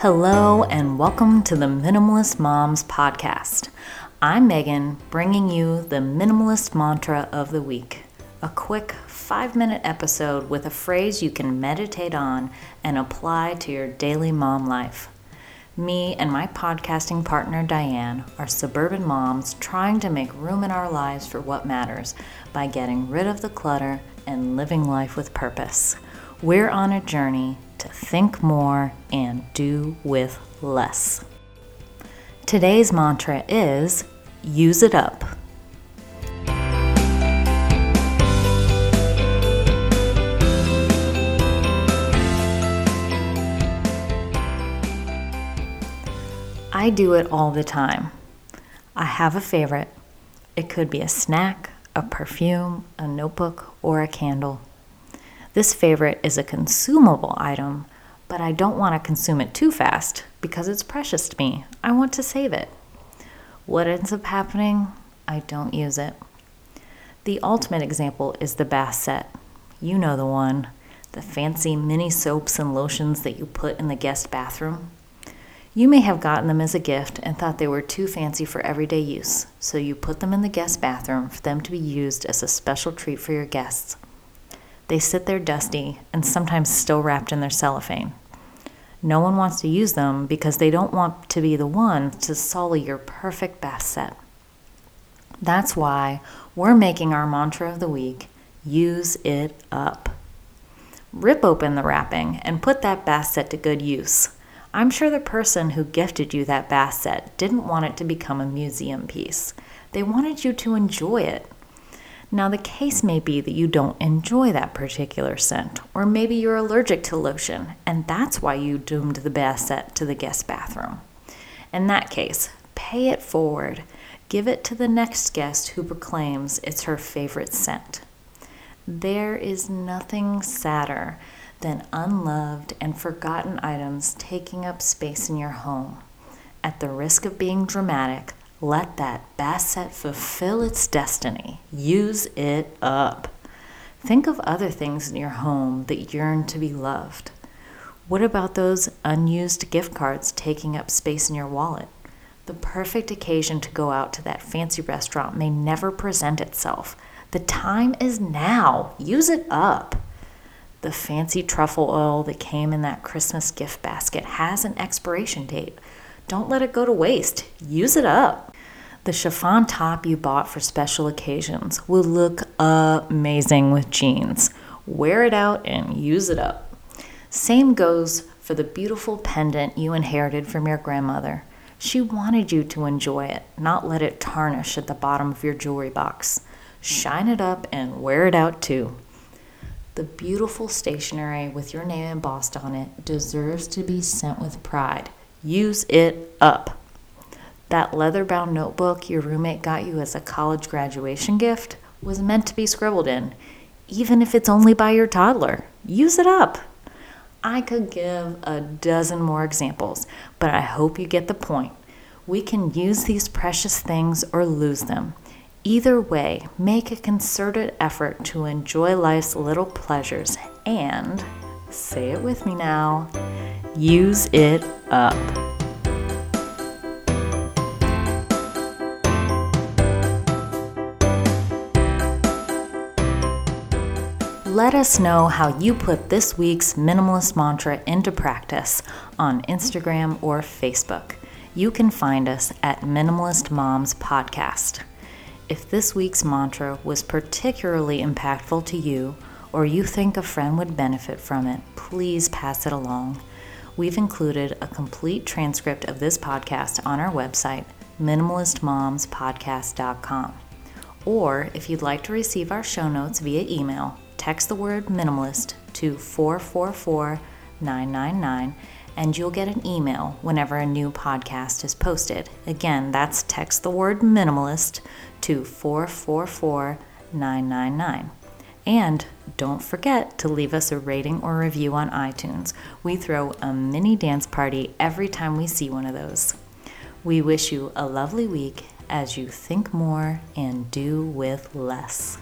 Hello, and welcome to the Minimalist Moms Podcast. I'm Megan, bringing you the Minimalist Mantra of the Week a quick five minute episode with a phrase you can meditate on and apply to your daily mom life. Me and my podcasting partner Diane are suburban moms trying to make room in our lives for what matters by getting rid of the clutter and living life with purpose. We're on a journey to think more and do with less. Today's mantra is use it up. I do it all the time. I have a favorite. It could be a snack, a perfume, a notebook, or a candle. This favorite is a consumable item, but I don't want to consume it too fast because it's precious to me. I want to save it. What ends up happening? I don't use it. The ultimate example is the bath set. You know the one the fancy mini soaps and lotions that you put in the guest bathroom. You may have gotten them as a gift and thought they were too fancy for everyday use, so you put them in the guest bathroom for them to be used as a special treat for your guests. They sit there dusty and sometimes still wrapped in their cellophane. No one wants to use them because they don't want to be the one to sully your perfect bath set. That's why we're making our mantra of the week use it up. Rip open the wrapping and put that bath set to good use. I'm sure the person who gifted you that bath set didn't want it to become a museum piece. They wanted you to enjoy it. Now, the case may be that you don't enjoy that particular scent, or maybe you're allergic to lotion, and that's why you doomed the bath set to the guest bathroom. In that case, pay it forward. Give it to the next guest who proclaims it's her favorite scent. There is nothing sadder than unloved and forgotten items taking up space in your home. At the risk of being dramatic, let that basset fulfill its destiny. Use it up. Think of other things in your home that yearn to be loved. What about those unused gift cards taking up space in your wallet? The perfect occasion to go out to that fancy restaurant may never present itself. The time is now. Use it up. The fancy truffle oil that came in that Christmas gift basket has an expiration date. Don't let it go to waste. Use it up. The chiffon top you bought for special occasions will look amazing with jeans. Wear it out and use it up. Same goes for the beautiful pendant you inherited from your grandmother. She wanted you to enjoy it, not let it tarnish at the bottom of your jewelry box. Shine it up and wear it out too. The beautiful stationery with your name embossed on it deserves to be sent with pride. Use it up. That leather bound notebook your roommate got you as a college graduation gift was meant to be scribbled in, even if it's only by your toddler. Use it up. I could give a dozen more examples, but I hope you get the point. We can use these precious things or lose them. Either way, make a concerted effort to enjoy life's little pleasures and, say it with me now, use it up. Let us know how you put this week's minimalist mantra into practice on Instagram or Facebook. You can find us at Minimalist Moms Podcast. If this week's mantra was particularly impactful to you, or you think a friend would benefit from it, please pass it along. We've included a complete transcript of this podcast on our website, minimalistmomspodcast.com. Or if you'd like to receive our show notes via email, text the word minimalist to 444 999 and you'll get an email whenever a new podcast is posted. Again, that's text the word minimalist to 444 999. And don't forget to leave us a rating or review on iTunes. We throw a mini dance party every time we see one of those. We wish you a lovely week as you think more and do with less.